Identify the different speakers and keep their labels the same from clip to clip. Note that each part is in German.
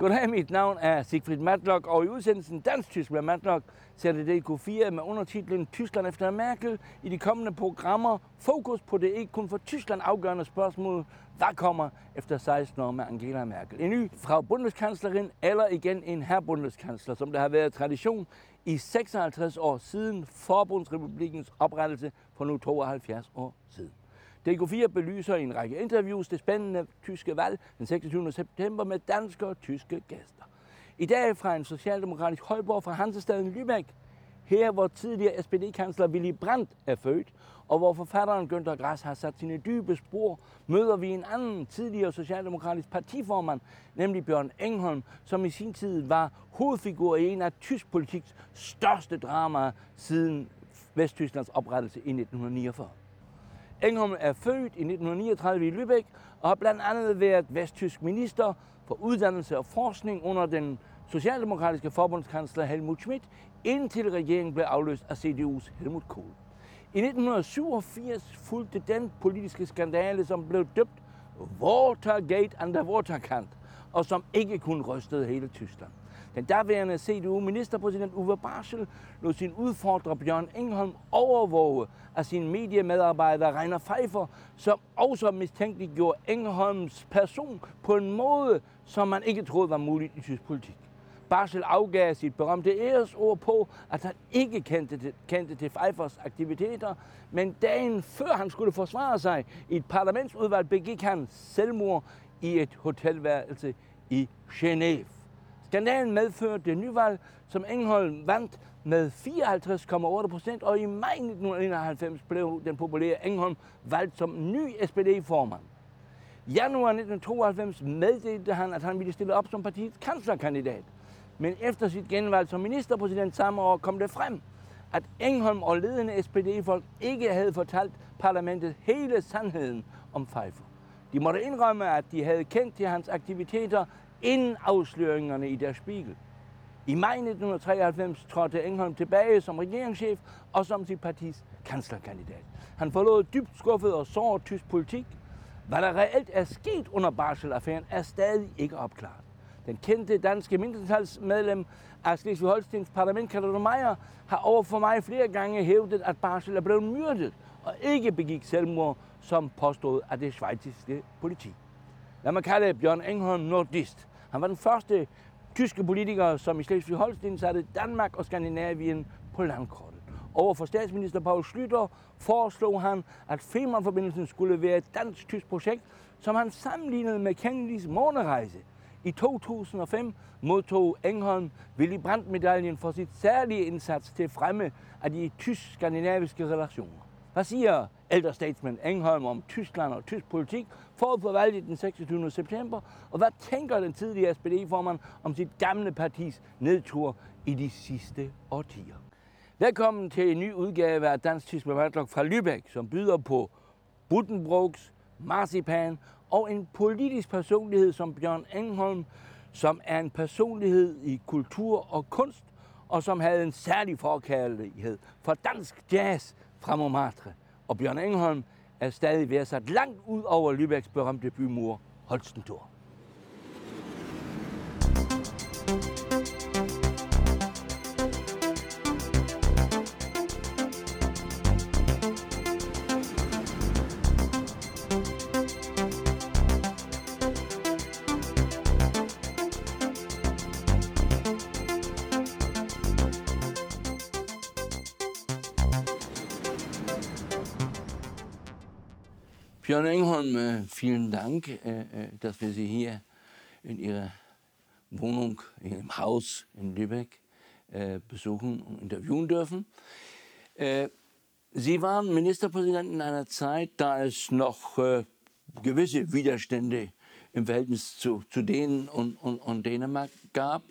Speaker 1: Goddag, mit navn er Sigfrid Matlock, og i udsendelsen Dansk-Tysk med Matlock sætter DK4 med undertitlen Tyskland efter Merkel i de kommende programmer fokus på det ikke kun for Tyskland afgørende spørgsmål, hvad kommer efter 16 år med Angela Merkel. En ny fra Bundeskanslerin eller igen en herr Bundeskansler, som der har været tradition i 56 år siden Forbundsrepublikens oprettelse for nu 72 år siden. DK4 belyser i en række interviews det spændende tyske valg den 26. september med danske og tyske gæster. I dag fra en socialdemokratisk højborg fra Hansestaden Lübeck, her hvor tidligere SPD-kansler Willy Brandt er født, og hvor forfatteren Günther Grass har sat sine dybe spor, møder vi en anden tidligere socialdemokratisk partiformand, nemlig Bjørn Engholm, som i sin tid var hovedfigur i en af tysk politiks største dramaer siden Vesttysklands oprettelse i 1949. Engholm er født i 1939 i Lübeck og har blandt andet været vesttysk minister for uddannelse og forskning under den socialdemokratiske forbundskansler Helmut Schmidt, indtil regeringen blev afløst af CDU's Helmut Kohl. I 1987 fulgte den politiske skandale, som blev døbt Watergate under Waterkant, og som ikke kun rystede hele Tyskland. Den daværende CDU-ministerpræsident Uwe Barschel lod sin udfordrer Bjørn Engholm overvåge af sin mediemedarbejder Reiner Pfeiffer, som også mistænkeliggjorde Engholms person på en måde, som man ikke troede var muligt i tysk politik. Barschel afgav sit berømte æresord på, at han ikke kendte til, kendte til Pfeiffers aktiviteter, men dagen før han skulle forsvare sig i et parlamentsudvalg, begik han selvmord i et hotelværelse i Genève. Skandalen medførte det nyvalg, som Engholm vandt med 54,8 procent, og i maj 1991 blev den populære Engholm valgt som ny SPD-formand. Januar 1992 meddelte han, at han ville stille op som partiets kanslerkandidat. Men efter sit genvalg som ministerpræsident samme år kom det frem, at Engholm og ledende SPD-folk ikke havde fortalt parlamentet hele sandheden om Pfeiffer. De måtte indrømme, at de havde kendt til hans aktiviteter inden afsløringerne i Der Spiegel. I maj 1993 trådte Engholm tilbage som regeringschef og som sit partis kanslerkandidat. Han forlod dybt skuffet og såret tysk politik. Hvad der reelt er sket under Barsel-affæren, er stadig ikke opklaret. Den kendte danske mindretalsmedlem af Slesvig-Holstens parlament, Karl Meyer, har over for mig flere gange hævdet, at Barsel er blevet myrdet og ikke begik selvmord, som påstod af det svejtiske politi. Lad mig kalde Bjørn Engholm nordist. Han var den første tyske politiker, som i Slesvig-Holsten satte Danmark og Skandinavien på landkortet. Over for statsminister Paul Schlüter foreslog han, at Femernforbindelsen skulle være et dansk-tysk projekt, som han sammenlignede med Kennedys månerejse. I 2005 modtog Engholm Willy Brandt-medaljen for sit særlige indsats til fremme af de tysk-skandinaviske relationer. Hvad siger ældre statsmand Engholm om Tyskland og tysk politik forud for valget den 26. september? Og hvad tænker den tidligere SPD-formand om sit gamle partis nedtur i de sidste årtier? Velkommen til en ny udgave af Dansk Tysk Bevandlok fra Lübeck, som byder på Buddenbrooks, marcipan og en politisk personlighed som Bjørn Engholm, som er en personlighed i kultur og kunst, og som havde en særlig forkærlighed for dansk jazz fra Montmartre. Og Bjørn Engholm er stadig ved at sat langt ud over Lübecks berømte bymur Holstentor. Björn Engholm, äh, vielen Dank, äh, äh, dass wir Sie hier in Ihrer Wohnung, in Ihrem Haus in Lübeck besuchen und interviewen dürfen. Sie waren Ministerpräsident in einer Zeit, da es noch gewisse Widerstände im Verhältnis zu, zu Dänen und, und, und Dänemark gab.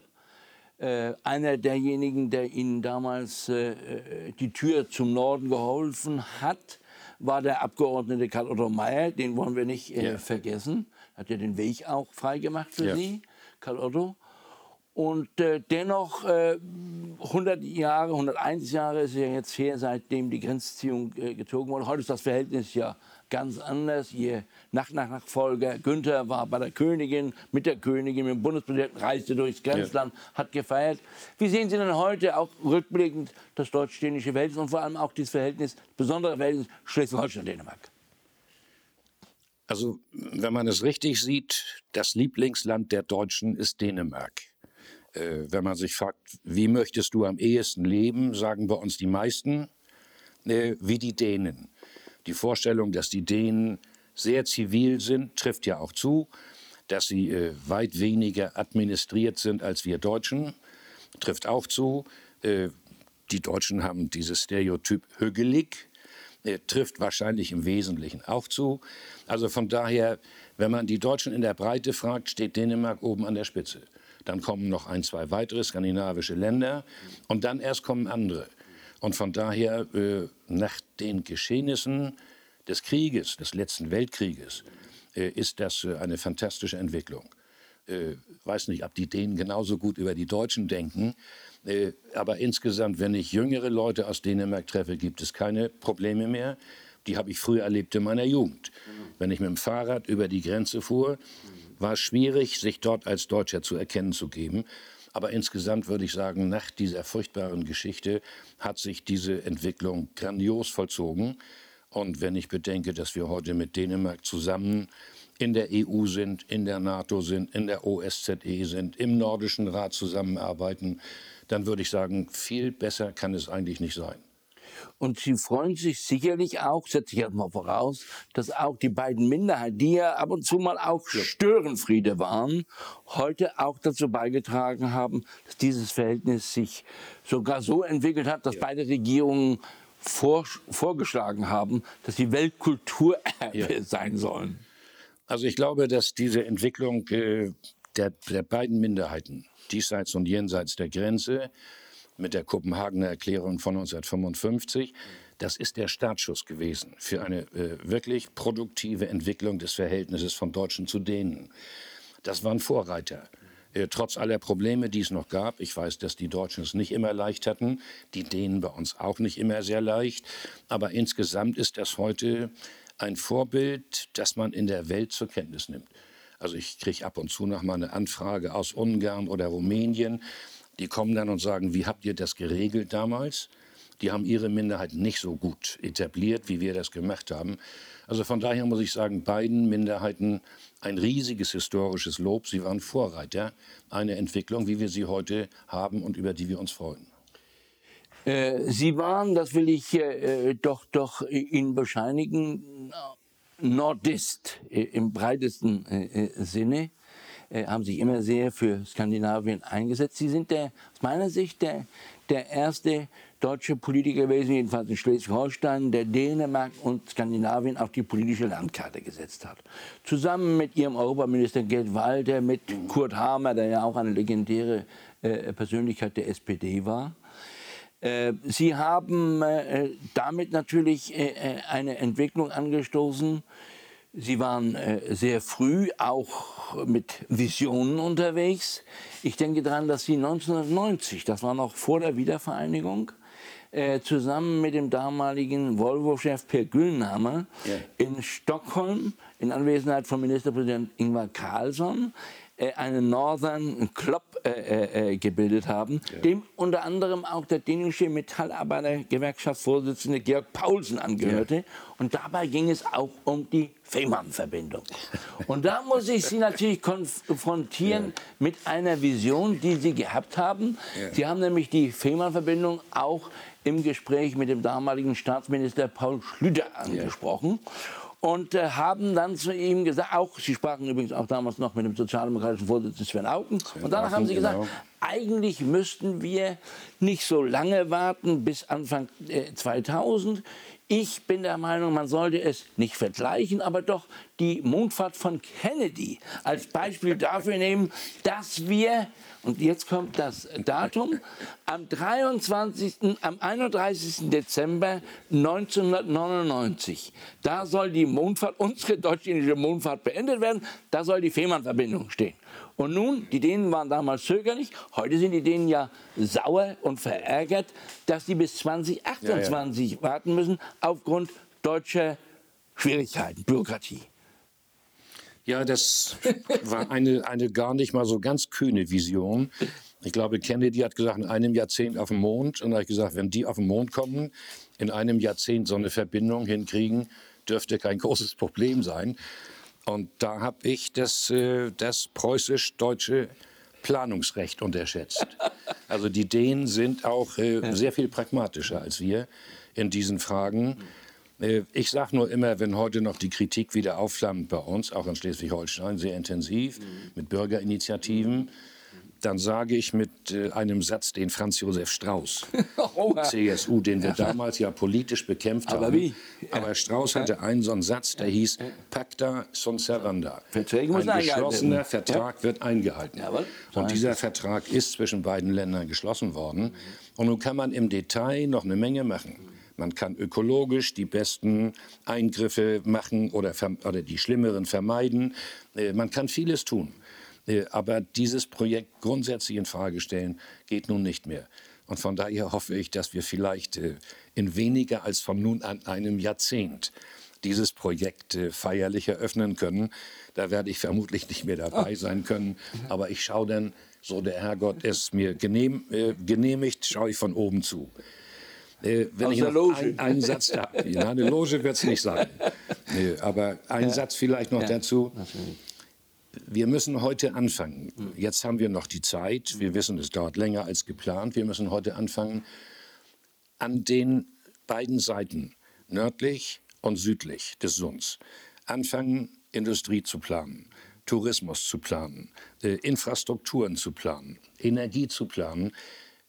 Speaker 1: einer derjenigen, der Ihnen damals die Tür zum Norden geholfen hat, war der Abgeordnete Karl Otto Meyer, den wollen wir nicht äh, ja. vergessen. Hat ja den Weg auch freigemacht für ja. Sie, Karl Otto. Und äh, dennoch, äh, 100 Jahre, 101 Jahre ist ja jetzt her, seitdem die Grenzziehung äh, gezogen wurde. Heute ist das Verhältnis ja ganz anders. Ihr Nachnachfolger Günther war bei der Königin, mit der Königin, mit dem Bundespräsidenten, reiste durchs Grenzland, ja. hat gefeiert. Wie sehen Sie denn heute auch rückblickend das deutsch-dänische Verhältnis und vor allem auch dieses Verhältnis, besondere Verhältnis Schleswig-Holstein-Dänemark?
Speaker 2: Also, wenn man es richtig sieht, das Lieblingsland der Deutschen ist Dänemark. Äh, wenn man sich fragt, wie möchtest du am ehesten leben, sagen bei uns die meisten, äh, wie die Dänen. Die Vorstellung, dass die Dänen sehr zivil sind, trifft ja auch zu, dass sie äh, weit weniger administriert sind als wir Deutschen, trifft auch zu. Äh, die Deutschen haben dieses Stereotyp hügelig, äh, trifft wahrscheinlich im Wesentlichen auch zu. Also von daher, wenn man die Deutschen in der Breite fragt, steht Dänemark oben an der Spitze. Dann kommen noch ein, zwei weitere skandinavische Länder und dann erst kommen andere. Und von daher, äh, nach den Geschehnissen des Krieges, des letzten Weltkrieges, äh, ist das äh, eine fantastische Entwicklung. Äh, weiß nicht, ob die Dänen genauso gut über die Deutschen denken, äh, aber insgesamt, wenn ich jüngere Leute aus Dänemark treffe, gibt es keine Probleme mehr. Die habe ich früher erlebt in meiner Jugend. Wenn ich mit dem Fahrrad über die Grenze fuhr, war es schwierig, sich dort als Deutscher zu erkennen zu geben. Aber insgesamt würde ich sagen, nach dieser furchtbaren Geschichte hat sich diese Entwicklung grandios vollzogen. Und wenn ich bedenke, dass wir heute mit Dänemark zusammen in der EU sind, in der NATO sind, in der OSZE sind, im Nordischen Rat zusammenarbeiten, dann würde ich sagen, viel besser kann es eigentlich nicht sein.
Speaker 1: Und Sie freuen sich sicherlich auch, setze ich erstmal voraus, dass auch die beiden Minderheiten, die ja ab und zu mal auch Störenfriede waren, heute auch dazu beigetragen haben, dass dieses Verhältnis sich sogar so entwickelt hat, dass ja. beide Regierungen vor, vorgeschlagen haben, dass sie Weltkulturerbe ja. sein sollen.
Speaker 2: Also ich glaube, dass diese Entwicklung äh, der, der beiden Minderheiten diesseits und jenseits der Grenze mit der Kopenhagener Erklärung von 1955. Das ist der Startschuss gewesen für eine äh, wirklich produktive Entwicklung des Verhältnisses von Deutschen zu Dänen. Das waren Vorreiter. Äh, trotz aller Probleme, die es noch gab, ich weiß, dass die Deutschen es nicht immer leicht hatten, die Dänen bei uns auch nicht immer sehr leicht, aber insgesamt ist das heute ein Vorbild, das man in der Welt zur Kenntnis nimmt. Also ich kriege ab und zu noch mal eine Anfrage aus Ungarn oder Rumänien. Die kommen dann und sagen, wie habt ihr das geregelt damals? Die haben ihre Minderheit nicht so gut etabliert, wie wir das gemacht haben. Also von daher muss ich sagen, beiden Minderheiten ein riesiges historisches Lob. Sie waren Vorreiter einer Entwicklung, wie wir sie heute haben und über die wir uns freuen.
Speaker 1: Äh, sie waren, das will ich äh, doch, doch Ihnen bescheinigen, Nordist äh, im breitesten äh, äh, haben sich immer sehr für Skandinavien eingesetzt. Sie sind der, aus meiner Sicht der, der erste deutsche Politiker gewesen, jedenfalls in Schleswig-Holstein, der Dänemark und Skandinavien auf die politische Landkarte gesetzt hat. Zusammen mit ihrem Europaminister Gerd Walter, mit Kurt Hamer, der ja auch eine legendäre äh, Persönlichkeit der SPD war. Äh, Sie haben äh, damit natürlich eine Entwicklung angestoßen. Sie waren sehr früh auch mit Visionen unterwegs. Ich denke daran, dass Sie 1990, das war noch vor der Wiedervereinigung, zusammen mit dem damaligen Volvo-Chef Per Gülnhammer ja. in Stockholm in Anwesenheit von Ministerpräsident Ingvar Carlsson äh, einen Northern Club äh, äh, äh, gebildet haben, ja. dem unter anderem auch der dänische Metallarbeitergewerkschaftsvorsitzende Georg Paulsen angehörte. Ja. Und dabei ging es auch um die Fehmarn-Verbindung. Und da muss ich Sie natürlich konfrontieren ja. mit einer Vision, die Sie gehabt haben. Sie haben nämlich die Fehmarn-Verbindung auch im Gespräch mit dem damaligen Staatsminister Paul Schlüter angesprochen und äh, haben dann zu ihm gesagt, auch, Sie sprachen übrigens auch damals noch mit dem sozialdemokratischen Vorsitzenden Sven Auken, Sven und danach Auken, haben Sie gesagt, genau. eigentlich müssten wir nicht so lange warten bis Anfang äh, 2000. Ich bin der Meinung, man sollte es nicht vergleichen, aber doch die Mondfahrt von Kennedy als Beispiel dafür nehmen, dass wir und jetzt kommt das Datum. Am 23., am 31. Dezember 1999, da soll die Mondfahrt, unsere deutsch-indische Mondfahrt beendet werden. Da soll die Fehmarn-Verbindung stehen. Und nun, die Dänen waren damals zögerlich, heute sind die Dänen ja sauer und verärgert, dass sie bis 2028 ja, ja. warten müssen aufgrund deutscher Schwierigkeiten, Bürokratie.
Speaker 2: Ja, das war eine, eine gar nicht mal so ganz kühne Vision. Ich glaube, Kennedy hat gesagt, in einem Jahrzehnt auf dem Mond. Und da habe ich gesagt, wenn die auf den Mond kommen, in einem Jahrzehnt so eine Verbindung hinkriegen, dürfte kein großes Problem sein. Und da habe ich das, äh, das preußisch-deutsche Planungsrecht unterschätzt. Also die Dänen sind auch äh, sehr viel pragmatischer als wir in diesen Fragen. Äh, ich sage nur immer, wenn heute noch die Kritik wieder aufflammt bei uns, auch in Schleswig-Holstein, sehr intensiv, mit Bürgerinitiativen, dann sage ich mit äh, einem Satz den Franz Josef Strauß, CSU, den wir damals ja politisch bekämpft
Speaker 1: Aber
Speaker 2: haben.
Speaker 1: wie?
Speaker 2: Aber Strauß hatte einen so einen Satz, der hieß Pacta sunt servanda.
Speaker 1: Verträge
Speaker 2: Ein geschlossener. Vertrag wird eingehalten. Und dieser Vertrag ist zwischen beiden Ländern geschlossen worden. Und nun kann man im Detail noch eine Menge machen. Man kann ökologisch die besten Eingriffe machen oder, oder die schlimmeren vermeiden. Äh, Man kann vieles tun. Äh, Aber dieses Projekt grundsätzlich in Frage stellen, geht nun nicht mehr. Und von daher hoffe ich, dass wir vielleicht äh, in weniger als von nun an einem Jahrzehnt dieses Projekt feierlich eröffnen können. Da werde ich vermutlich nicht mehr dabei sein können. Aber ich schaue dann, so der Herrgott es mir genehm, genehmigt, schaue ich von oben zu. Äh, wenn
Speaker 1: Aus
Speaker 2: ich noch
Speaker 1: Loge.
Speaker 2: ein- einen Satz ja, eine Loge wird es nicht sein. Nee, aber ein Satz vielleicht noch dazu. Wir müssen heute anfangen. Jetzt haben wir noch die Zeit. Wir wissen, es dauert länger als geplant. Wir müssen heute anfangen, an den beiden Seiten, nördlich und südlich des Sunds, anfangen, Industrie zu planen, Tourismus zu planen, äh, Infrastrukturen zu planen, Energie zu planen.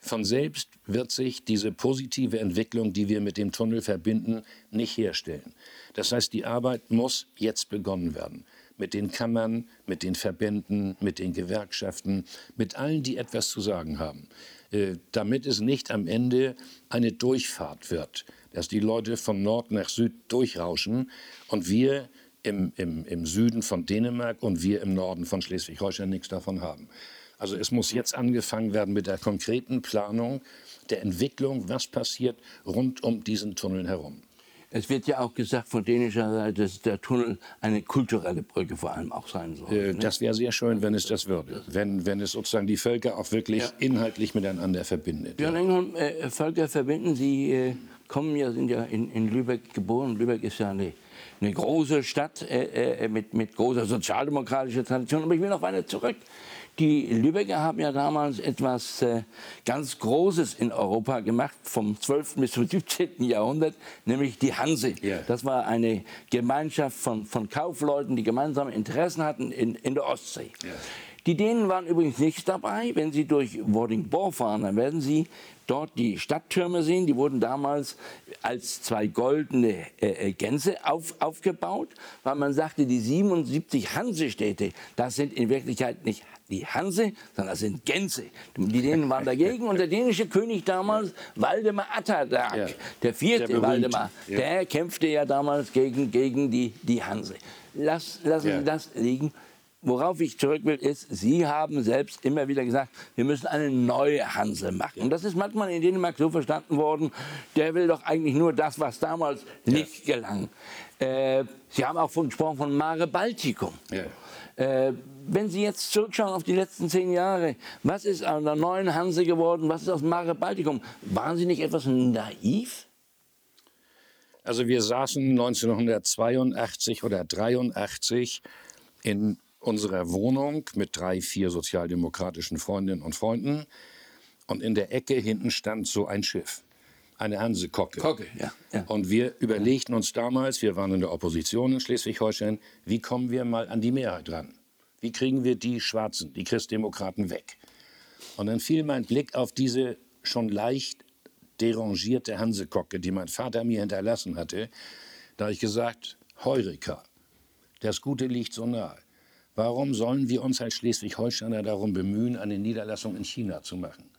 Speaker 2: Von selbst wird sich diese positive Entwicklung, die wir mit dem Tunnel verbinden, nicht herstellen. Das heißt, die Arbeit muss jetzt begonnen werden. Mit den Kammern, mit den Verbänden, mit den Gewerkschaften, mit allen, die etwas zu sagen haben. Äh, damit es nicht am Ende eine Durchfahrt wird, dass die Leute von Nord nach Süd durchrauschen und wir im, im, im Süden von Dänemark und wir im Norden von Schleswig-Holstein nichts davon haben. Also es muss jetzt angefangen werden mit der konkreten Planung der Entwicklung, was passiert rund um diesen Tunnel herum.
Speaker 1: Es wird ja auch gesagt von dänischer Seite, dass der Tunnel eine kulturelle Brücke vor allem auch sein soll.
Speaker 2: Äh, Das wäre sehr schön, wenn es das würde. Wenn, wenn es sozusagen die Völker auch wirklich inhaltlich miteinander verbindet.
Speaker 1: Björn Engholm, äh, Völker verbinden, Sie äh, kommen ja, sind ja in, in Lübeck geboren. Lübeck ist ja eine, eine große Stadt äh, äh, mit, mit großer sozialdemokratischer Tradition. Aber ich will noch weiter zurück. Die Lübecker haben ja damals etwas äh, ganz Großes in Europa gemacht, vom 12. bis zum 17. Jahrhundert, nämlich die Hanse.
Speaker 2: Ja.
Speaker 1: Das war eine Gemeinschaft von, von Kaufleuten, die gemeinsame Interessen hatten in, in der Ostsee. Die Dänen waren übrigens nicht dabei. Wenn Sie durch Vordingborg fahren, dann werden Sie dort die Stadttürme sehen. Die wurden damals als zwei goldene äh, äh, Gänse auf, aufgebaut, weil man sagte, die 77 Hansestädte, das sind in Wirklichkeit nicht die Hanse, sondern das sind Gänse. Die Dänen waren dagegen und der dänische König damals, Waldemar Atterdag,
Speaker 2: Ja.
Speaker 1: der vierte
Speaker 2: Der
Speaker 1: Waldemar,
Speaker 2: ja.
Speaker 1: der kämpfte ja damals gegen, gegen die, die Hanse. Lass, lassen
Speaker 2: Ja.
Speaker 1: Sie das liegen. Worauf ich zurück will, ist, Sie haben selbst immer wieder gesagt, wir müssen eine neue Hanse machen. Und das ist manchmal in Dänemark so verstanden worden, der will doch eigentlich nur das, was damals nicht gelang. Äh, Sie haben auch von, gesprochen von Mare Balticum.
Speaker 2: Ja.
Speaker 1: Äh, wenn Sie jetzt zurückschauen auf die letzten zehn Jahre, was ist aus der neuen Hanse geworden, was ist aus Mare Balticum? Waren Sie nicht etwas naiv?
Speaker 2: Also wir saßen 1982 oder 83 in unserer Wohnung mit drei, vier sozialdemokratischen Freundinnen und Freunden. Und in der Ecke hinten stand so ein Schiff, eine Hansekocke.
Speaker 1: Kocke, ja, ja.
Speaker 2: Und wir überlegten uns damals, wir waren in der Opposition in Schleswig-Holstein, wie kommen wir mal an die Mehrheit ran? Wie kriegen wir die Schwarzen, die Christdemokraten weg? Und dann fiel mein Blick auf diese schon leicht derangierte Hansekocke, die mein Vater mir hinterlassen hatte. Da habe ich gesagt, Heureka, das Gute liegt so nahe. Warum sollen wir uns als Schleswig-Holsteiner darum bemühen, eine Niederlassung in China zu machen?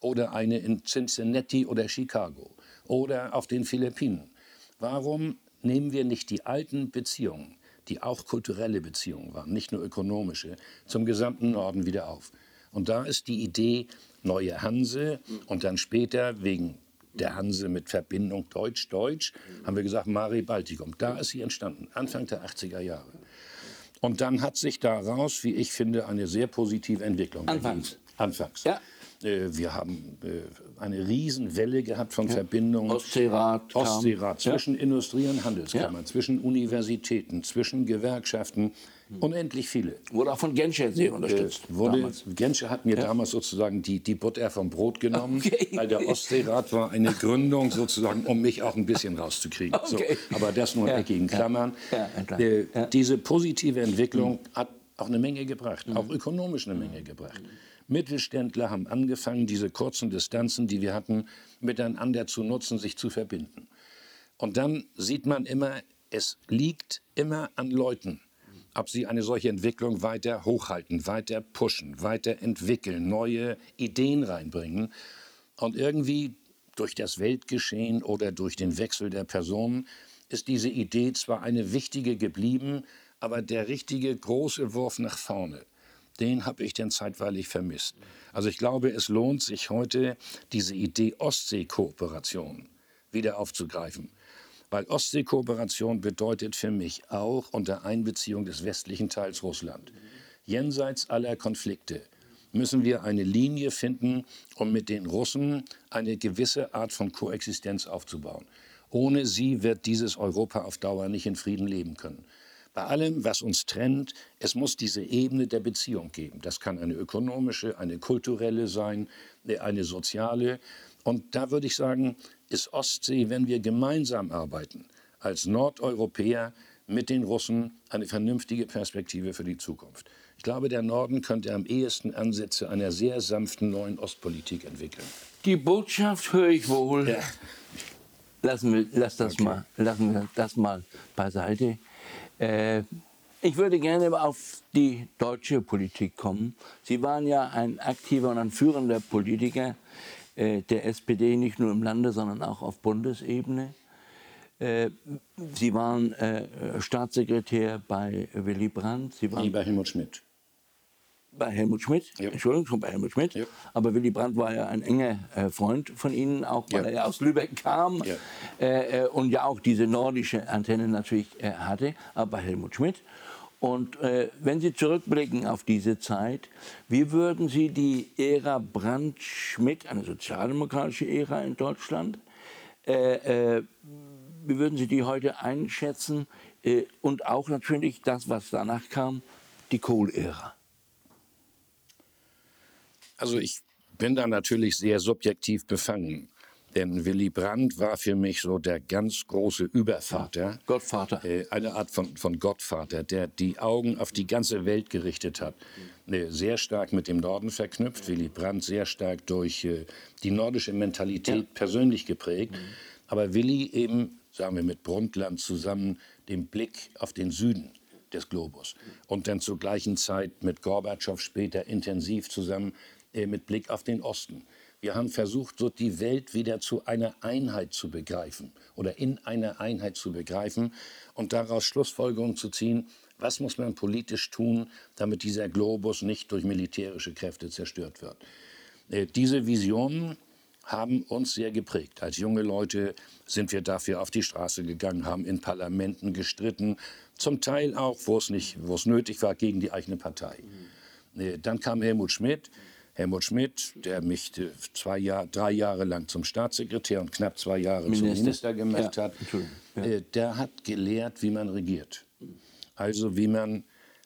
Speaker 2: Oder eine in Cincinnati oder Chicago? Oder auf den Philippinen? Warum nehmen wir nicht die alten Beziehungen, die auch kulturelle Beziehungen waren, nicht nur ökonomische, zum gesamten Norden wieder auf? Und da ist die Idee neue Hanse und dann später wegen der Hanse mit Verbindung Deutsch-Deutsch, haben wir gesagt, Mare Baltikum. Da ist sie entstanden, Anfang der 80er Jahre. Und dann hat sich daraus, wie ich finde, eine sehr positive Entwicklung
Speaker 1: Anfangs.
Speaker 2: ergeben. Anfangs.
Speaker 1: Ja.
Speaker 2: Äh, Wir haben äh, eine Riesenwelle gehabt von Verbindungen.
Speaker 1: Ostseerat.
Speaker 2: Ostseerat zwischen Industrie- und Handelskammern,
Speaker 1: Ja.
Speaker 2: zwischen Universitäten, zwischen Gewerkschaften, unendlich viele.
Speaker 1: Wurde auch von Genscher sehr unterstützt.
Speaker 2: Wurde,
Speaker 1: damals.
Speaker 2: Genscher hat mir damals sozusagen die, die Butter vom Brot genommen,
Speaker 1: Okay.
Speaker 2: weil der Ostseerat war eine Gründung sozusagen, um mich auch ein bisschen rauszukriegen.
Speaker 1: Okay.
Speaker 2: So, aber das nur in
Speaker 1: Ja,
Speaker 2: eckigen Klammern.
Speaker 1: Ja, ja.
Speaker 2: Äh,
Speaker 1: Ja.
Speaker 2: Diese positive Entwicklung hat auch eine Menge gebracht, auch ökonomisch eine Menge gebracht. Mittelständler haben angefangen, diese kurzen Distanzen, die wir hatten, miteinander zu nutzen, sich zu verbinden. Und dann sieht man immer, es liegt immer an Leuten, ob sie eine solche Entwicklung weiter hochhalten, weiter pushen, weiter entwickeln, neue Ideen reinbringen. Und irgendwie durch das Weltgeschehen oder durch den Wechsel der Personen ist diese Idee zwar eine wichtige geblieben, aber der richtige große Wurf nach vorne, den habe ich dann zeitweilig vermisst. Also ich glaube, es lohnt sich heute, diese Idee Ostsee-Kooperation wieder aufzugreifen. Weil Ostsee-Kooperation bedeutet für mich auch unter Einbeziehung des westlichen Teils Russland, jenseits aller Konflikte, müssen wir eine Linie finden, um mit den Russen eine gewisse Art von Koexistenz aufzubauen. Ohne sie wird dieses Europa auf Dauer nicht in Frieden leben können. Bei allem, was uns trennt, es muss diese Ebene der Beziehung geben. Das kann eine ökonomische, eine kulturelle sein, eine soziale. Und da würde ich sagen, ist Ostsee, wenn wir gemeinsam arbeiten, als Nordeuropäer mit den Russen, eine vernünftige Perspektive für die Zukunft. Ich glaube, der Norden könnte am ehesten Ansätze einer sehr sanften neuen Ostpolitik entwickeln.
Speaker 1: Die Botschaft höre ich wohl.
Speaker 2: Ja.
Speaker 1: Lassen wir, lass das mal, lassen wir das mal beiseite. Äh, ich würde gerne auf die deutsche Politik kommen. Sie waren ja ein aktiver und ein führender Politiker äh, der SPD, nicht nur im Lande, sondern auch auf Bundesebene. Äh, Sie waren Staatssekretär bei Willy Brandt. Sie waren
Speaker 2: Lieber Helmut Schmidt.
Speaker 1: Bei Helmut Schmidt,
Speaker 2: Ja.
Speaker 1: Entschuldigung, schon bei Helmut Schmidt.
Speaker 2: Ja.
Speaker 1: Aber Willy Brandt war ja ein enger äh, Freund von Ihnen, auch weil
Speaker 2: Ja.
Speaker 1: er ja aus Lübeck kam äh, äh, und ja auch diese nordische Antenne natürlich äh, hatte, aber bei Helmut Schmidt. Und äh, wenn Sie zurückblicken auf diese Zeit, wie würden Sie die Ära Brandt-Schmidt, eine sozialdemokratische Ära in Deutschland, äh, wie würden Sie die heute einschätzen? Und auch natürlich das, was danach kam, die Kohl-Ära.
Speaker 2: Also ich bin da natürlich sehr subjektiv befangen. Denn Willy Brandt war für mich so der ganz große Übervater.
Speaker 1: Gottvater.
Speaker 2: Äh, eine Art von, von Gottvater, der die Augen auf die ganze Welt gerichtet hat. Äh, sehr stark mit dem Norden verknüpft. Willy Brandt sehr stark durch äh, die nordische Mentalität persönlich geprägt. Aber Willy eben, sagen wir mit Brundtland zusammen, den Blick auf den Süden des Globus. Und dann zur gleichen Zeit mit Gorbatschow später intensiv zusammen mit Blick auf den Osten. Wir haben versucht, so die Welt wieder zu einer Einheit zu begreifen oder in einer Einheit zu begreifen und daraus Schlussfolgerungen zu ziehen, was muss man politisch tun, damit dieser Globus nicht durch militärische Kräfte zerstört wird. Äh, Diese Visionen haben uns sehr geprägt. Als junge Leute sind wir dafür auf die Straße gegangen, haben in Parlamenten gestritten, zum Teil auch, wo es nicht, wo es nötig war, gegen die eigene Partei. Äh, Dann kam Helmut Schmidt. Helmut Schmidt, der mich äh, zwei Jahr, drei Jahre lang zum Staatssekretär und knapp zwei Jahre zum
Speaker 1: Minister.
Speaker 2: Minister gemacht
Speaker 1: Ja,
Speaker 2: hat,
Speaker 1: ja.
Speaker 2: äh, der hat gelehrt, wie man regiert. Also wie man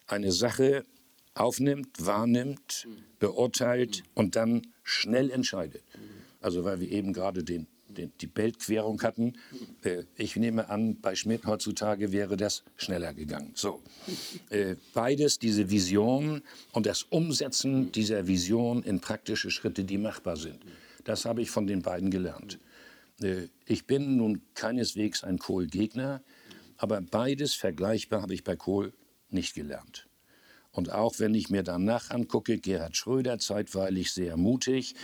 Speaker 2: eine Sache aufnimmt, wahrnimmt, beurteilt und dann schnell entscheidet. Also weil wir eben gerade den, die Beltquerung hatten. Äh, ich nehme an, bei Schmidt heutzutage wäre das schneller gegangen. So. Äh, beides, diese Vision und das Umsetzen dieser Vision in praktische Schritte, die machbar sind. Das habe ich von den beiden gelernt. Äh, ich bin nun keineswegs ein Kohl-Gegner, aber beides vergleichbar habe ich bei Kohl nicht gelernt. Und auch wenn ich mir danach angucke, Gerhard Schröder zeitweilig sehr mutig,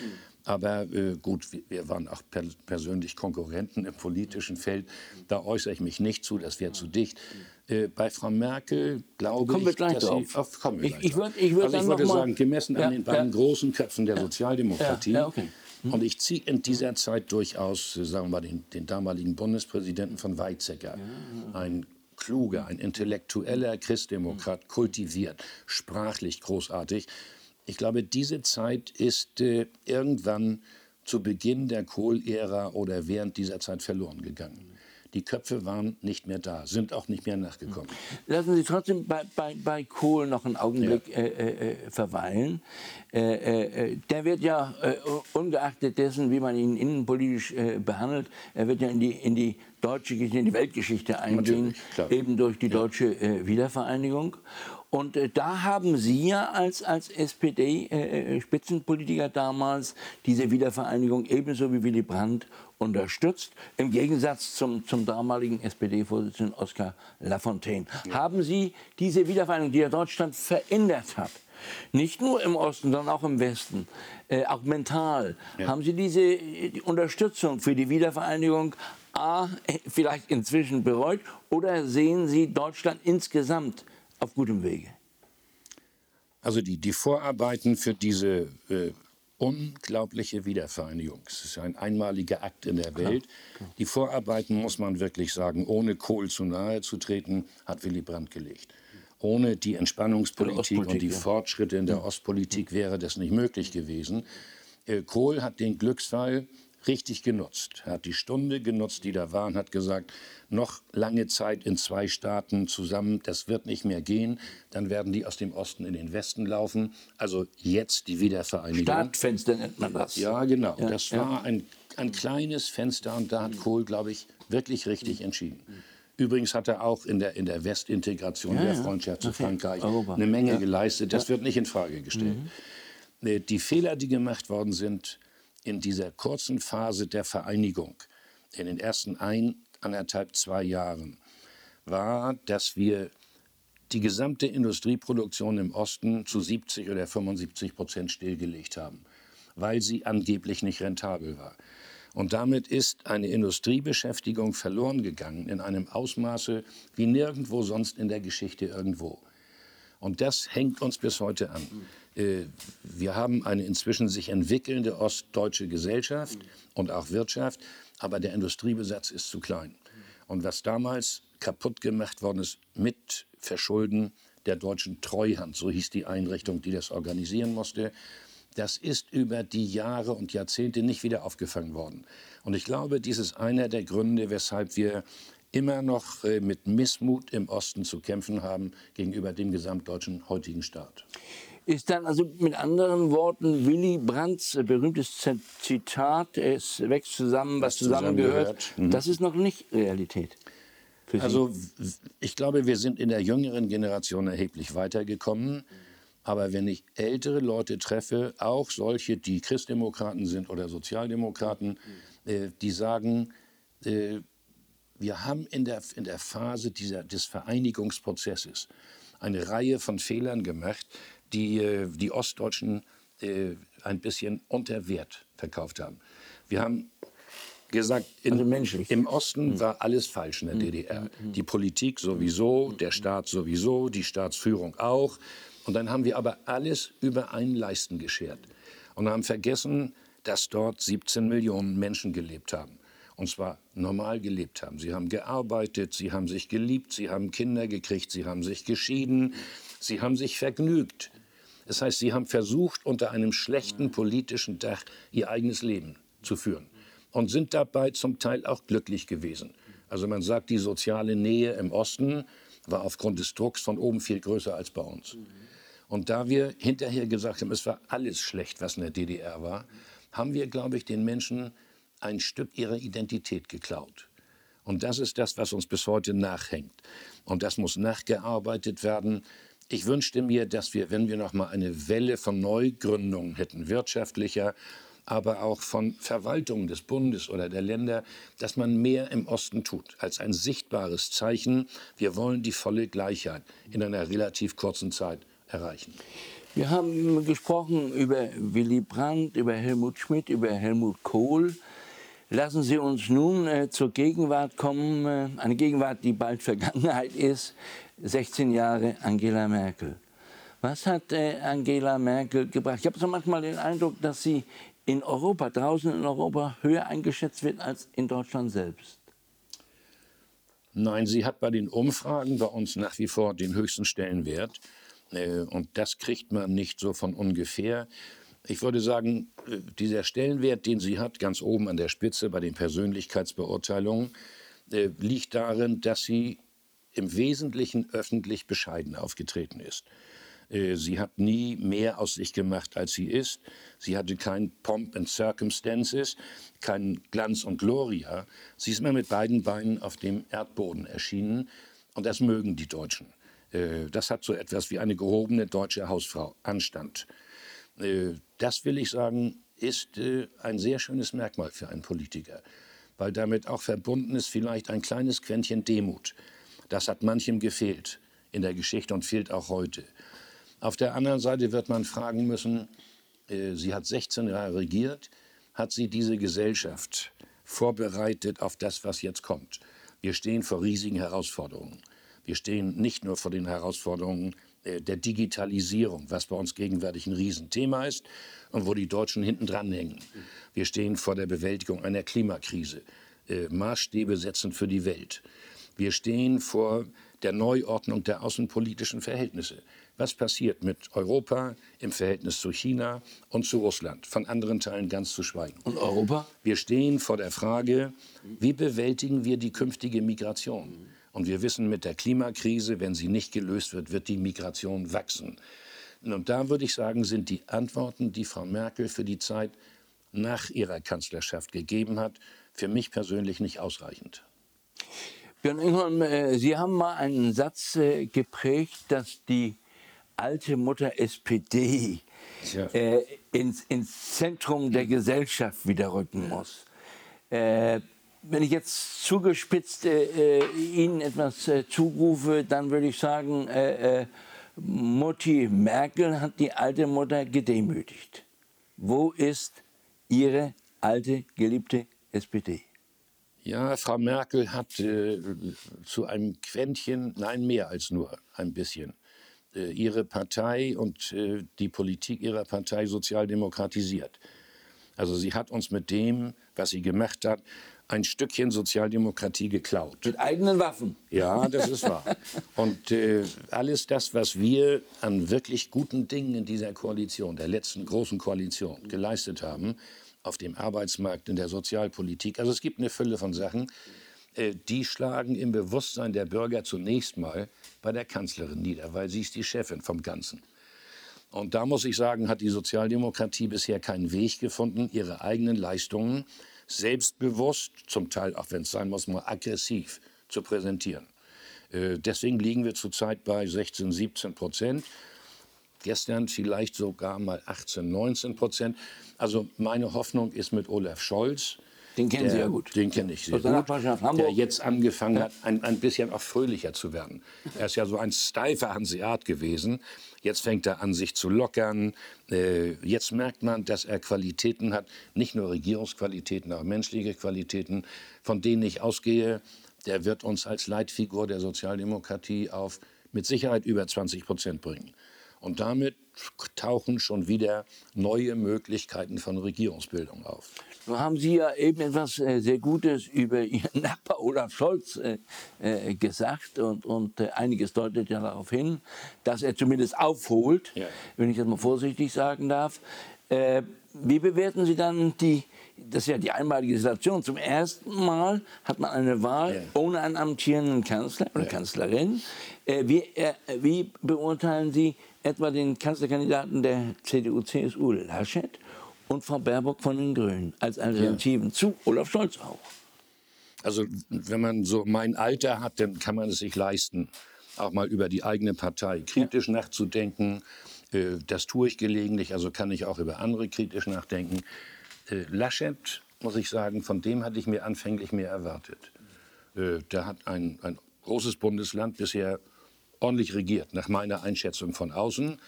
Speaker 2: aber äh, gut, wir, wir waren auch per, persönlich Konkurrenten im politischen Feld. Da äußere ich mich nicht zu, das wäre zu dicht. Äh, bei Frau Merkel glaube
Speaker 1: Kommen wir
Speaker 2: ich,
Speaker 1: gleich
Speaker 2: dass
Speaker 1: drauf.
Speaker 2: sie, auf, kommen wir
Speaker 1: Ich-
Speaker 2: gleich
Speaker 1: ich würd- ich würd
Speaker 2: also ich würde sagen, gemessen
Speaker 1: Ja,
Speaker 2: an den beiden
Speaker 1: ja.
Speaker 2: großen Köpfen der Sozialdemokratie,
Speaker 1: Ja, ja, okay.
Speaker 2: Mhm. Und ich ziehe in dieser Zeit durchaus, sagen wir mal, den, den damaligen Bundespräsidenten von Weizsäcker, ein kluger, ein intellektueller Christdemokrat, kultiviert, sprachlich großartig. Ich glaube, diese Zeit ist äh, irgendwann zu Beginn der Kohl-Ära oder während dieser Zeit verloren gegangen. Die Köpfe waren nicht mehr da, sind auch nicht mehr nachgekommen.
Speaker 1: Lassen Sie trotzdem bei, bei, bei Kohl noch einen Augenblick ja. äh, äh, äh verweilen. Äh, äh, äh, der wird ja, ungeachtet dessen, wie man ihn innenpolitisch behandelt, er wird ja in die, in die deutsche, in die Weltgeschichte eingehen, eben durch die deutsche Wiedervereinigung. Und äh, da haben Sie ja als, als SPD-Spitzenpolitiker äh, damals diese Wiedervereinigung ebenso wie Willy Brandt unterstützt, im Gegensatz zum, zum damaligen SPD-Vorsitzenden Oskar Lafontaine. Ja. Haben Sie diese Wiedervereinigung, die ja Deutschland verändert hat, nicht nur im Osten, sondern auch im Westen, äh, auch mental, ja. haben Sie diese äh, die Unterstützung für die Wiedervereinigung A, vielleicht inzwischen bereut oder sehen Sie Deutschland insgesamt auf gutem Wege?
Speaker 2: Also die, die Vorarbeiten für diese äh, unglaubliche Wiedervereinigung. Es ist ein einmaliger Akt in der Welt. Klar. Die Vorarbeiten, muss man wirklich sagen, ohne Kohl zu nahe zu treten, hat Willy Brandt gelegt. Ohne die Entspannungspolitik und die ja. Fortschritte in der. Ostpolitik wäre das nicht möglich gewesen. Äh, Kohl hat den Glücksfall richtig genutzt. Er hat die Stunde genutzt, die da war und hat gesagt, noch lange Zeit in zwei Staaten zusammen, das wird nicht mehr gehen. Dann werden die aus dem Osten in den Westen laufen. Also jetzt die Wiedervereinigung.
Speaker 1: Startfenster nennt man das.
Speaker 2: Ja, genau. Ja, das ja. war ein, ein kleines Fenster und da hat Kohl, glaube ich, wirklich richtig entschieden. Übrigens hat er auch in der, in der Westintegration ja, der Freundschaft zu Frankreich Europa. eine Menge geleistet. Das wird nicht in Frage gestellt. Mhm. Die Fehler, die gemacht worden sind, in dieser kurzen Phase der Vereinigung, in den ersten ein, anderthalb, zwei Jahren, war, dass wir die gesamte Industrieproduktion im Osten zu 70 oder 75 Prozent stillgelegt haben, weil sie angeblich nicht rentabel war. Und damit ist eine Industriebeschäftigung verloren gegangen in einem Ausmaße wie nirgendwo sonst in der Geschichte irgendwo. Und das hängt uns bis heute an. Äh, wir haben eine inzwischen sich entwickelnde ostdeutsche Gesellschaft und auch Wirtschaft, aber der Industriebesatz ist zu klein. Und was damals kaputt gemacht worden ist mit Verschulden der deutschen Treuhand, so hieß die Einrichtung, die das organisieren musste, das ist über die Jahre und Jahrzehnte nicht wieder aufgefangen worden. Und ich glaube, dies ist einer der Gründe, weshalb wir immer noch äh, mit Missmut im Osten zu kämpfen haben gegenüber dem gesamtdeutschen heutigen Staat
Speaker 1: ist dann also mit anderen Worten Willy Brandts berühmtes Zitat, es wächst zusammen, was, was zusammengehört, zusammengehört. Mhm. das ist noch nicht Realität.
Speaker 2: Also ich glaube, wir sind in der jüngeren Generation erheblich weitergekommen. Aber wenn ich ältere Leute treffe, auch solche, die Christdemokraten sind oder Sozialdemokraten, äh, die sagen, äh, wir haben in der, in der Phase dieser, des Vereinigungsprozesses eine Reihe von Fehlern gemacht, die äh, die Ostdeutschen äh, ein bisschen unter Wert verkauft haben. Wir haben gesagt, in, also im Osten mhm. war alles falsch in der mhm. DDR. Mhm. Die Politik sowieso, der Staat sowieso, die Staatsführung auch. Und dann haben wir aber alles über einen Leisten geschert und haben vergessen, dass dort 17 Millionen Menschen gelebt haben. Und zwar normal gelebt haben. Sie haben gearbeitet, sie haben sich geliebt, sie haben Kinder gekriegt, sie haben sich geschieden, sie haben sich vergnügt. Das heißt, sie haben versucht, unter einem schlechten politischen Dach ihr eigenes Leben zu führen und sind dabei zum Teil auch glücklich gewesen. Also man sagt, die soziale Nähe im Osten war aufgrund des Drucks von oben viel größer als bei uns. Und da wir hinterher gesagt haben, es war alles schlecht, was in der DDR war, haben wir, glaube ich, den Menschen ein Stück ihrer Identität geklaut. Und das ist das, was uns bis heute nachhängt. Und das muss nachgearbeitet werden. Ich wünschte mir, dass wir, wenn wir noch mal eine Welle von Neugründungen hätten, wirtschaftlicher, aber auch von Verwaltungen des Bundes oder der Länder, dass man mehr im Osten tut, als ein sichtbares Zeichen, wir wollen die volle Gleichheit in einer relativ kurzen Zeit erreichen.
Speaker 1: Wir haben gesprochen über Willy Brandt, über Helmut Schmidt, über Helmut Kohl. Lassen Sie uns nun äh, zur Gegenwart kommen, äh, eine Gegenwart, die bald Vergangenheit ist. 16 Jahre Angela Merkel. Was hat äh, Angela Merkel gebracht? Ich habe so manchmal den Eindruck, dass sie in Europa, draußen in Europa, höher eingeschätzt wird als in Deutschland selbst.
Speaker 2: Nein, sie hat bei den Umfragen bei uns nach wie vor den höchsten Stellenwert. Äh, und das kriegt man nicht so von ungefähr. Ich würde sagen, äh, dieser Stellenwert, den sie hat, ganz oben an der Spitze bei den Persönlichkeitsbeurteilungen, liegt darin, dass sie im Wesentlichen öffentlich bescheiden aufgetreten ist. Äh, sie hat nie mehr aus sich gemacht, als sie ist. Sie hatte kein Pomp and Circumstances, kein Glanz und Gloria. Sie ist immer mit beiden Beinen auf dem Erdboden erschienen. Und das mögen die Deutschen. Äh, das hat so etwas wie eine gehobene deutsche Hausfrau, Anstand. Äh, das will ich sagen, ist ein sehr schönes Merkmal für einen Politiker, weil damit auch verbunden ist vielleicht ein kleines Quäntchen Demut. Das hat manchem gefehlt in der Geschichte und fehlt auch heute. Auf der anderen Seite wird man fragen müssen, äh, sie hat 16 Jahre regiert, hat sie diese Gesellschaft vorbereitet auf das, was jetzt kommt. Wir stehen vor riesigen Herausforderungen. Wir stehen nicht nur vor den Herausforderungen äh, der Digitalisierung, was bei uns gegenwärtig ein Riesenthema ist und wo die Deutschen hinten dran hängen. Wir stehen vor der Bewältigung einer Klimakrise, äh, Maßstäbe setzen für die Welt. Wir stehen vor der Neuordnung der außenpolitischen Verhältnisse. Was passiert mit Europa im Verhältnis zu China und zu Russland? Von anderen Teilen ganz zu schweigen.
Speaker 1: Und Europa?
Speaker 2: Wir stehen vor der Frage, wie bewältigen wir die künftige Migration? Und wir wissen mit der Klimakrise, wenn sie nicht gelöst wird, wird die Migration wachsen. Und da würde ich sagen, sind die Antworten, die Frau Merkel für die Zeit nach ihrer Kanzlerschaft gegeben hat, für mich persönlich nicht ausreichend.
Speaker 1: Äh, Sie haben mal einen Satz äh, geprägt, dass die alte Mutter SPD äh, ins, ins, Zentrum der Gesellschaft wieder rücken muss. Äh, wenn ich jetzt zugespitzt äh, Ihnen etwas zurufe, dann würde ich sagen, Mutti Merkel hat die alte Mutter gedemütigt. Wo ist Ihre alte, geliebte SPD?
Speaker 2: Ja, Frau Merkel hat zu einem Quäntchen, nein, mehr als nur ein bisschen, äh, ihre Partei und äh, die Politik ihrer Partei sozialdemokratisiert. Also sie hat uns mit dem, was sie gemacht hat, ein Stückchen Sozialdemokratie geklaut.
Speaker 1: Mit eigenen Waffen.
Speaker 2: Ja, das ist wahr. Und äh, alles das, was wir an wirklich guten Dingen in dieser Koalition, der letzten großen Koalition, geleistet haben, auf dem Arbeitsmarkt, in der Sozialpolitik, also es gibt eine Fülle von Sachen, äh, die schlagen im Bewusstsein der Bürger zunächst mal bei der Kanzlerin nieder, weil sie ist die Chefin vom Ganzen. Und da muss ich sagen, hat die Sozialdemokratie bisher keinen Weg gefunden, ihre eigenen Leistungen selbstbewusst, zum Teil auch wenn es sein muss, mal aggressiv zu präsentieren. Äh, deswegen liegen wir zurzeit bei 16, 17 Prozent. Gestern vielleicht sogar mal 18, 19 Prozent. Also meine Hoffnung ist mit Olaf Scholz,
Speaker 1: den kennen der, Sie ja gut.
Speaker 2: Den kenne ich sehr gut. Der jetzt angefangen hat, ein, ein bisschen auch fröhlicher zu werden. Er ist ja so ein steifer Hanseat gewesen. Jetzt fängt er an, sich zu lockern. Äh, jetzt merkt man, dass er Qualitäten hat, nicht nur Regierungsqualitäten, auch menschliche Qualitäten, von denen ich ausgehe, der wird uns als Leitfigur der Sozialdemokratie auf mit Sicherheit über 20 Prozent bringen. Und damit tauchen schon wieder neue Möglichkeiten von Regierungsbildung auf.
Speaker 1: Nun haben Sie ja eben etwas äh, sehr Gutes über Ihren Nachbar Olaf Scholz äh, äh, gesagt und, und einiges deutet ja darauf hin, dass er zumindest aufholt, ja. wenn ich das mal vorsichtig sagen darf. Wie bewerten Sie dann die, das ist ja die einmalige Situation. Zum ersten Mal hat man eine Wahl ja. ohne einen amtierenden Kanzler oder ja. Kanzlerin. Wie, wie beurteilen Sie etwa den Kanzlerkandidaten der CDU-CSU, Laschet, und Frau Baerbock von den Grünen als Alternativen ja. zu Olaf Scholz auch.
Speaker 2: Also wenn man so mein Alter hat, dann kann man es sich leisten, auch mal über die eigene Partei kritisch ja. nachzudenken. Äh, das tue ich gelegentlich, also kann ich auch über andere kritisch nachdenken. Äh, Laschet, muss ich sagen, von dem hatte ich mir anfänglich mehr erwartet. Äh, der hat ein, ein großes Bundesland bisher ordentlich regiert, nach meiner Einschätzung von außen.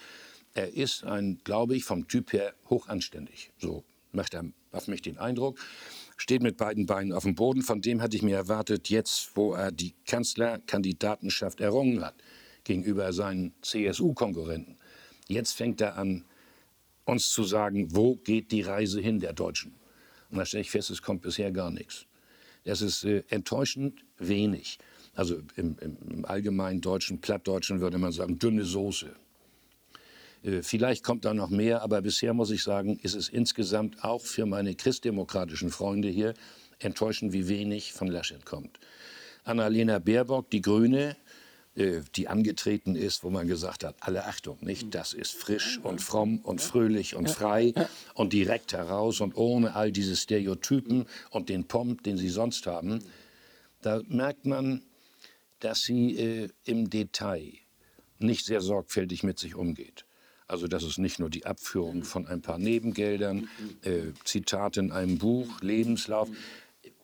Speaker 2: Er ist ein, glaube ich, vom Typ her hochanständig. So macht er auf mich den Eindruck. Steht mit beiden Beinen auf dem Boden. Von dem hatte ich mir erwartet, jetzt, wo er die Kanzlerkandidatenschaft errungen hat, gegenüber seinen CSU-Konkurrenten, Jetzt fängt er an, uns zu sagen, wo geht die Reise hin der Deutschen. Und da stelle ich fest, es kommt bisher gar nichts. Das ist äh, enttäuschend wenig. Also im, im, im, allgemeinen deutschen, plattdeutschen würde man sagen, dünne Soße. Äh, vielleicht kommt da noch mehr, aber bisher muss ich sagen, ist es insgesamt auch für meine christdemokratischen Freunde hier enttäuschend, wie wenig von Laschet kommt. Annalena Baerbock, die Grüne, äh, die angetreten ist, wo man gesagt hat, alle Achtung, nicht, das ist frisch und fromm und fröhlich und frei und direkt heraus und ohne all diese Stereotypen und den Pomp, den sie sonst haben. Da merkt man, dass sie äh, im Detail nicht sehr sorgfältig mit sich umgeht. Also das ist nicht nur die Abführung von ein paar Nebengeldern, äh, Zitate in einem Buch, Lebenslauf.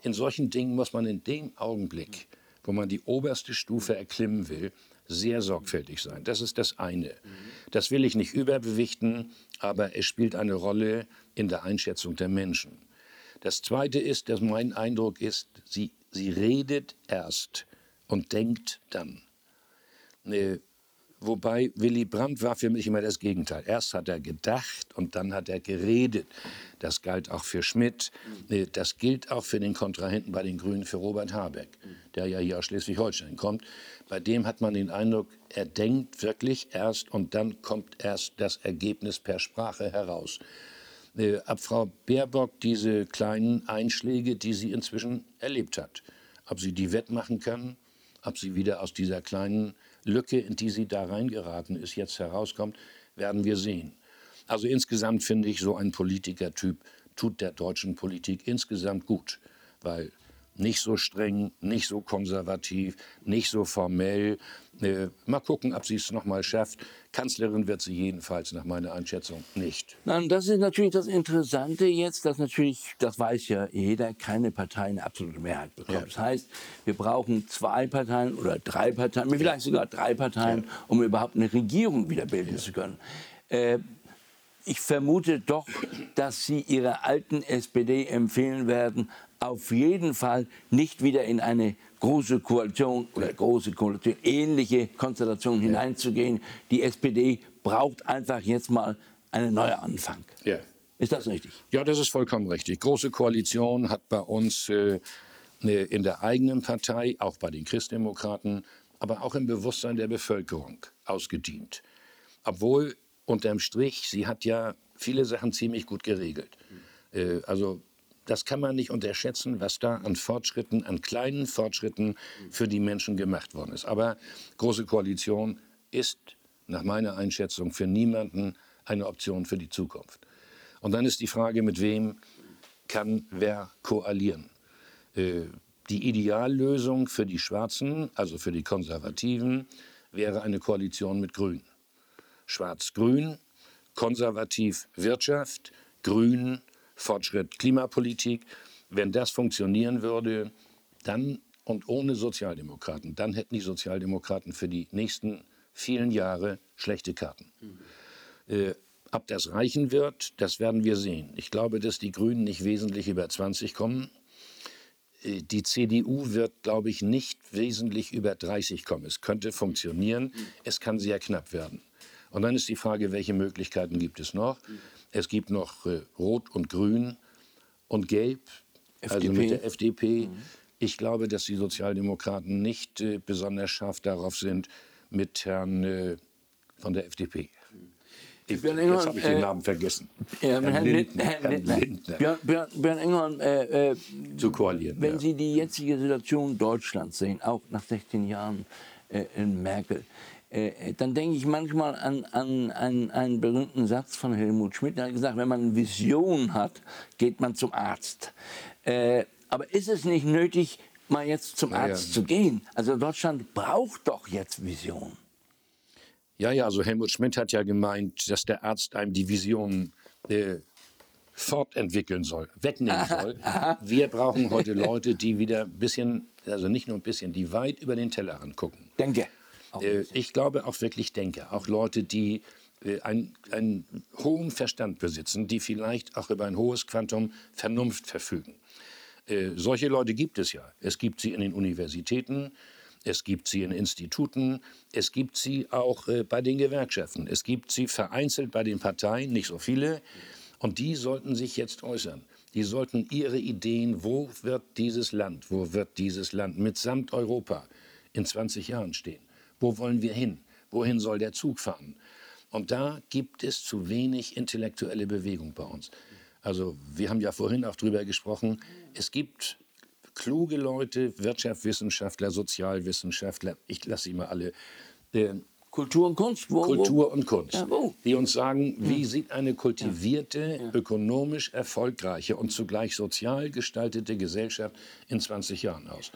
Speaker 2: In solchen Dingen muss man in dem Augenblick wo man die oberste Stufe erklimmen will, sehr sorgfältig sein. Das ist das eine. Das will ich nicht überbewichten, aber es spielt eine Rolle in der Einschätzung der Menschen. Das zweite ist, dass mein Eindruck ist, sie, sie redet erst und denkt dann. Äh, Wobei Willy Brandt war für mich immer das Gegenteil. Erst hat er gedacht und dann hat er geredet. Das galt auch für Schmidt. Äh, das gilt auch für den Kontrahenten bei den Grünen, für Robert Habeck, der ja hier aus Schleswig-Holstein kommt. Bei dem hat man den Eindruck, er denkt wirklich erst und dann kommt erst das Ergebnis per Sprache heraus. Ab Frau Baerbock diese kleinen Einschläge, die sie inzwischen erlebt hat. Ob sie die wettmachen kann, ob sie wieder aus dieser kleinen Lücke, in die sie da reingeraten ist, jetzt herauskommt, werden wir sehen. Also insgesamt finde ich, so ein Politikertyp tut der deutschen Politik insgesamt gut, weil nicht so streng, nicht so konservativ, nicht so formell. Äh, mal gucken, ob sie es noch mal schafft. Kanzlerin wird sie jedenfalls nach meiner Einschätzung nicht.
Speaker 1: Nein, das ist natürlich das Interessante jetzt, dass natürlich, das weiß ja jeder, keine Partei eine absolute Mehrheit bekommt. Ja. Das heißt, wir brauchen zwei Parteien oder drei Parteien, vielleicht sogar drei Parteien, ja. um überhaupt eine Regierung wieder bilden ja. zu können. Äh, ich vermute doch, dass Sie Ihrer alten SPD empfehlen werden, auf jeden Fall nicht wieder in eine große Koalition oder große Koalition, ähnliche Konstellation ja. hineinzugehen. Die SPD braucht einfach jetzt mal einen neuen Anfang. Ja. Ist das richtig?
Speaker 2: Ja, das ist vollkommen richtig. Große Koalition hat bei uns äh, in der eigenen Partei, auch bei den Christdemokraten, aber auch im Bewusstsein der Bevölkerung ausgedient. Obwohl unterm Strich, sie hat ja viele Sachen ziemlich gut geregelt. Äh, also das kann man nicht unterschätzen, was da an Fortschritten, an kleinen Fortschritten für die Menschen gemacht worden ist. Aber Große Koalition ist nach meiner Einschätzung für niemanden eine Option für die Zukunft. Und dann ist die Frage, mit wem kann wer koalieren? Äh, die Ideallösung für die Schwarzen, also für die Konservativen, wäre eine Koalition mit Grün. Schwarz-Grün, konservativ Wirtschaft, Grün Fortschritt Klimapolitik. Wenn das funktionieren würde, dann und ohne Sozialdemokraten, dann hätten die Sozialdemokraten für die nächsten vielen Jahre schlechte Karten. Äh, ob das reichen wird, das werden wir sehen. Ich glaube, dass die Grünen nicht wesentlich über 20 kommen. Äh, die CDU wird, glaube ich, nicht wesentlich über 30 kommen. Es könnte funktionieren, es kann sehr knapp werden. Und dann ist die Frage, welche Möglichkeiten gibt es noch? Es gibt noch äh, Rot und Grün und Gelb, FDP. also mit der FDP. Mhm. Ich glaube, dass die Sozialdemokraten nicht äh, besonders scharf darauf sind mit Herrn äh, von der FDP. Ich, jetzt habe ich den äh, Namen vergessen.
Speaker 1: Ja, Herrn, Lindner. Herrn Lindner. Björn, Björn, Björn Engelmann, äh, äh,
Speaker 2: zu koalieren.
Speaker 1: Wenn ja. Sie die jetzige Situation Deutschlands sehen, auch nach 16 Jahren äh, in Merkel, dann denke ich manchmal an, an, an, einen berühmten Satz von Helmut Schmidt. Der hat gesagt, wenn man eine Vision hat, geht man zum Arzt. Äh, aber ist es nicht nötig, mal jetzt zum Arzt ja. zu gehen? Also Deutschland braucht doch jetzt Vision.
Speaker 2: Ja, ja, also Helmut Schmidt hat ja gemeint, dass der Arzt einem die Vision äh, fortentwickeln soll, wegnehmen soll. Wir brauchen heute Leute, die wieder ein bisschen, also nicht nur ein bisschen, die weit über den Tellerrand gucken.
Speaker 1: Danke.
Speaker 2: Äh, ich glaube auch wirklich denke, auch Leute, die äh, einen, einen hohen Verstand besitzen, die vielleicht auch über ein hohes Quantum Vernunft verfügen. Äh, solche Leute gibt es ja. Es gibt sie in den Universitäten, es gibt sie in Instituten, es gibt sie auch äh, bei den Gewerkschaften, es gibt sie vereinzelt bei den Parteien, nicht so viele. Und die sollten sich jetzt äußern. Die sollten ihre Ideen, wo wird dieses Land, wo wird dieses Land mitsamt Europa in 20 Jahren stehen? Wo wollen wir hin? Wohin soll der Zug fahren? Und da gibt es zu wenig intellektuelle Bewegung bei uns. Also wir haben ja vorhin auch darüber gesprochen, es gibt kluge Leute, Wirtschaftswissenschaftler, Sozialwissenschaftler, ich lasse sie mal alle.
Speaker 1: Äh, Kultur und Kunst?
Speaker 2: Wo, Kultur und Kunst, ja, die uns sagen, wie sieht eine kultivierte, ja. ökonomisch erfolgreiche und zugleich sozial gestaltete Gesellschaft in 20 Jahren aus.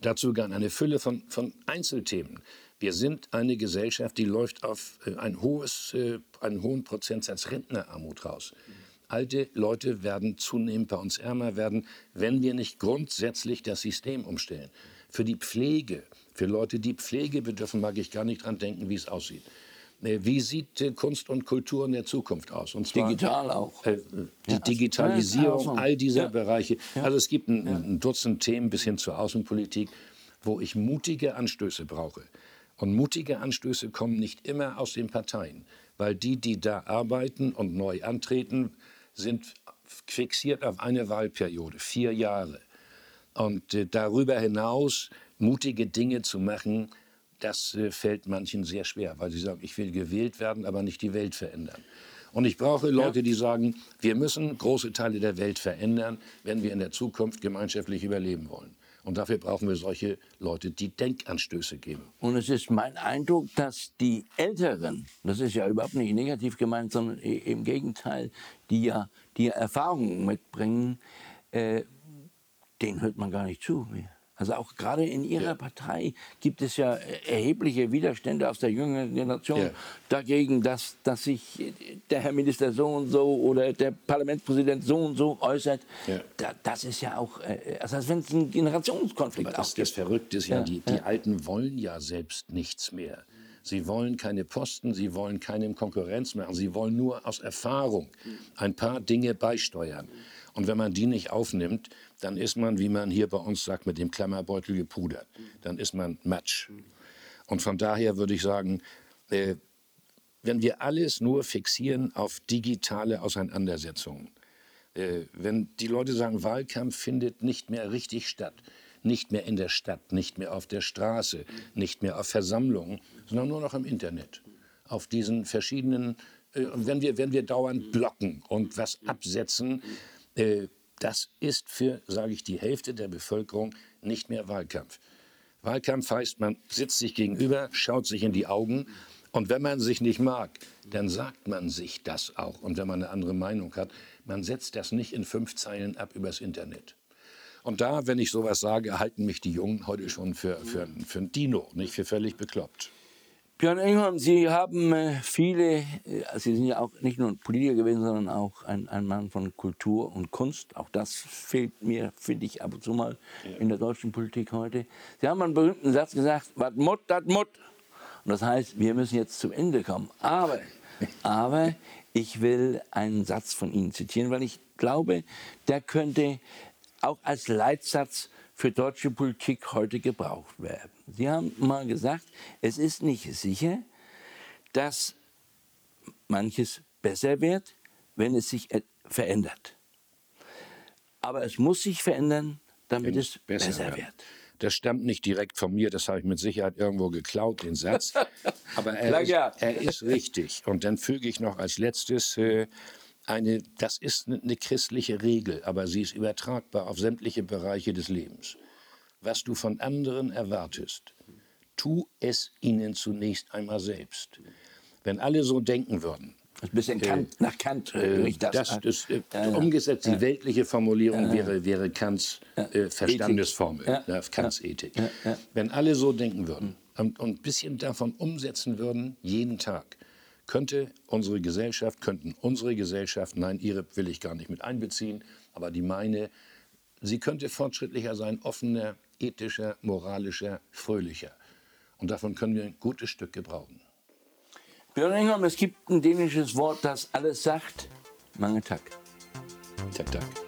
Speaker 2: Dazu gern eine Fülle von, von Einzelthemen. Wir sind eine Gesellschaft, die läuft auf äh, ein hohes, äh, einen hohen Prozentsatz Rentnerarmut raus. Alte Leute werden zunehmend bei uns ärmer werden, wenn wir nicht grundsätzlich das System umstellen. Für die Pflege, für Leute, die Pflege bedürfen, mag ich gar nicht dran denken, wie es aussieht. Äh, wie sieht Kunst und Kultur in der Zukunft aus?
Speaker 1: Und zwar, Digital auch. Äh,
Speaker 2: die ja, Digitalisierung also, all dieser ja. Bereiche. Also es gibt ein, ein Dutzend Themen bis hin zur Außenpolitik, wo ich mutige Anstöße brauche. Und mutige Anstöße kommen nicht immer aus den Parteien, weil die, die da arbeiten und neu antreten, sind fixiert auf eine Wahlperiode, vier Jahre. Und äh, darüber hinaus mutige Dinge zu machen, das äh, fällt manchen sehr schwer, weil sie sagen, ich will gewählt werden, aber nicht die Welt verändern. Und ich brauche Leute, die sagen, wir müssen große Teile der Welt verändern, wenn wir in der Zukunft gemeinschaftlich überleben wollen. Und dafür brauchen wir solche Leute, die Denkanstöße geben.
Speaker 1: Und es ist mein Eindruck, dass die Älteren, das ist ja überhaupt nicht negativ gemeint, sondern im Gegenteil, die ja die Erfahrungen mitbringen, äh, denen hört man gar nicht zu. Mehr. Also auch gerade in Ihrer ja. Partei gibt es ja erhebliche Widerstände aus der jüngeren Generation ja. dagegen, dass, dass sich der Herr Minister so und so oder der Parlamentspräsident so und so äußert. Ja. Da, das ist ja auch, äh, also als wenn es einen Generationskonflikt
Speaker 2: Aber das, das Verrückte ist ja, die, die Alten wollen ja selbst nichts mehr. Sie wollen keine Posten, sie wollen keine Konkurrenz machen, sie wollen nur aus Erfahrung ein paar Dinge beisteuern. Und wenn man die nicht aufnimmt, dann ist man, wie man hier bei uns sagt, mit dem Klammerbeutel gepudert. Dann ist man Matsch. Und von daher würde ich sagen, äh, wenn wir alles nur fixieren auf digitale Auseinandersetzungen, äh, wenn die Leute sagen, Wahlkampf findet nicht mehr richtig statt, nicht mehr in der Stadt, nicht mehr auf der Straße, nicht mehr auf Versammlungen, sondern nur noch im Internet, auf diesen verschiedenen, äh, wenn, wir, wenn wir dauernd blocken und was absetzen, das ist für, sage ich, die Hälfte der Bevölkerung nicht mehr Wahlkampf. Wahlkampf heißt, man sitzt sich gegenüber, schaut sich in die Augen und wenn man sich nicht mag, dann sagt man sich das auch. Und wenn man eine andere Meinung hat, man setzt das nicht in fünf Zeilen ab übers Internet. Und da, wenn ich sowas sage, halten mich die Jungen heute schon für, für, für ein Dino, nicht für völlig bekloppt.
Speaker 1: Björn Engholm, Sie haben äh, viele, äh, Sie sind ja auch nicht nur ein Politiker gewesen, sondern auch ein, ein Mann von Kultur und Kunst. Auch das fehlt mir, finde ich, ab und zu mal ja. in der deutschen Politik heute. Sie haben einen berühmten Satz gesagt, was Mott, das Mott. Und das heißt, wir müssen jetzt zum Ende kommen. Aber, aber ich will einen Satz von Ihnen zitieren, weil ich glaube, der könnte auch als Leitsatz für deutsche Politik heute gebraucht werden. Sie haben mal gesagt, es ist nicht sicher, dass manches besser wird, wenn es sich verändert. Aber es muss sich verändern, damit wenn es besser, besser wird.
Speaker 2: Das stammt nicht direkt von mir, das habe ich mit Sicherheit irgendwo geklaut, den Satz. Aber er, ist, er ist, richtig. Und dann füge ich noch als letztes äh, eine, das ist eine christliche Regel, aber sie ist übertragbar auf sämtliche Bereiche des Lebens. Was du von anderen erwartest, tu es ihnen zunächst einmal selbst. Wenn alle so denken würden,
Speaker 1: ein bisschen Kant, äh, nach Kant äh,
Speaker 2: das. das ist, äh, ja, ja. Umgesetzt, die weltliche Formulierung ja, wäre, wäre Kants äh, Verstandesformel, Kants Ethik. Wenn alle so denken würden und ein bisschen davon umsetzen würden, jeden Tag, könnte unsere Gesellschaft, könnten unsere Gesellschaft, nein, ihre will ich gar nicht mit einbeziehen, aber die meine, sie könnte fortschrittlicher sein, offener, ethischer, moralischer, fröhlicher. Und davon können wir ein gutes Stück gebrauchen.
Speaker 1: Björn Engholm, es gibt ein dänisches Wort, das alles sagt. Mange tak.
Speaker 2: Tak, tak.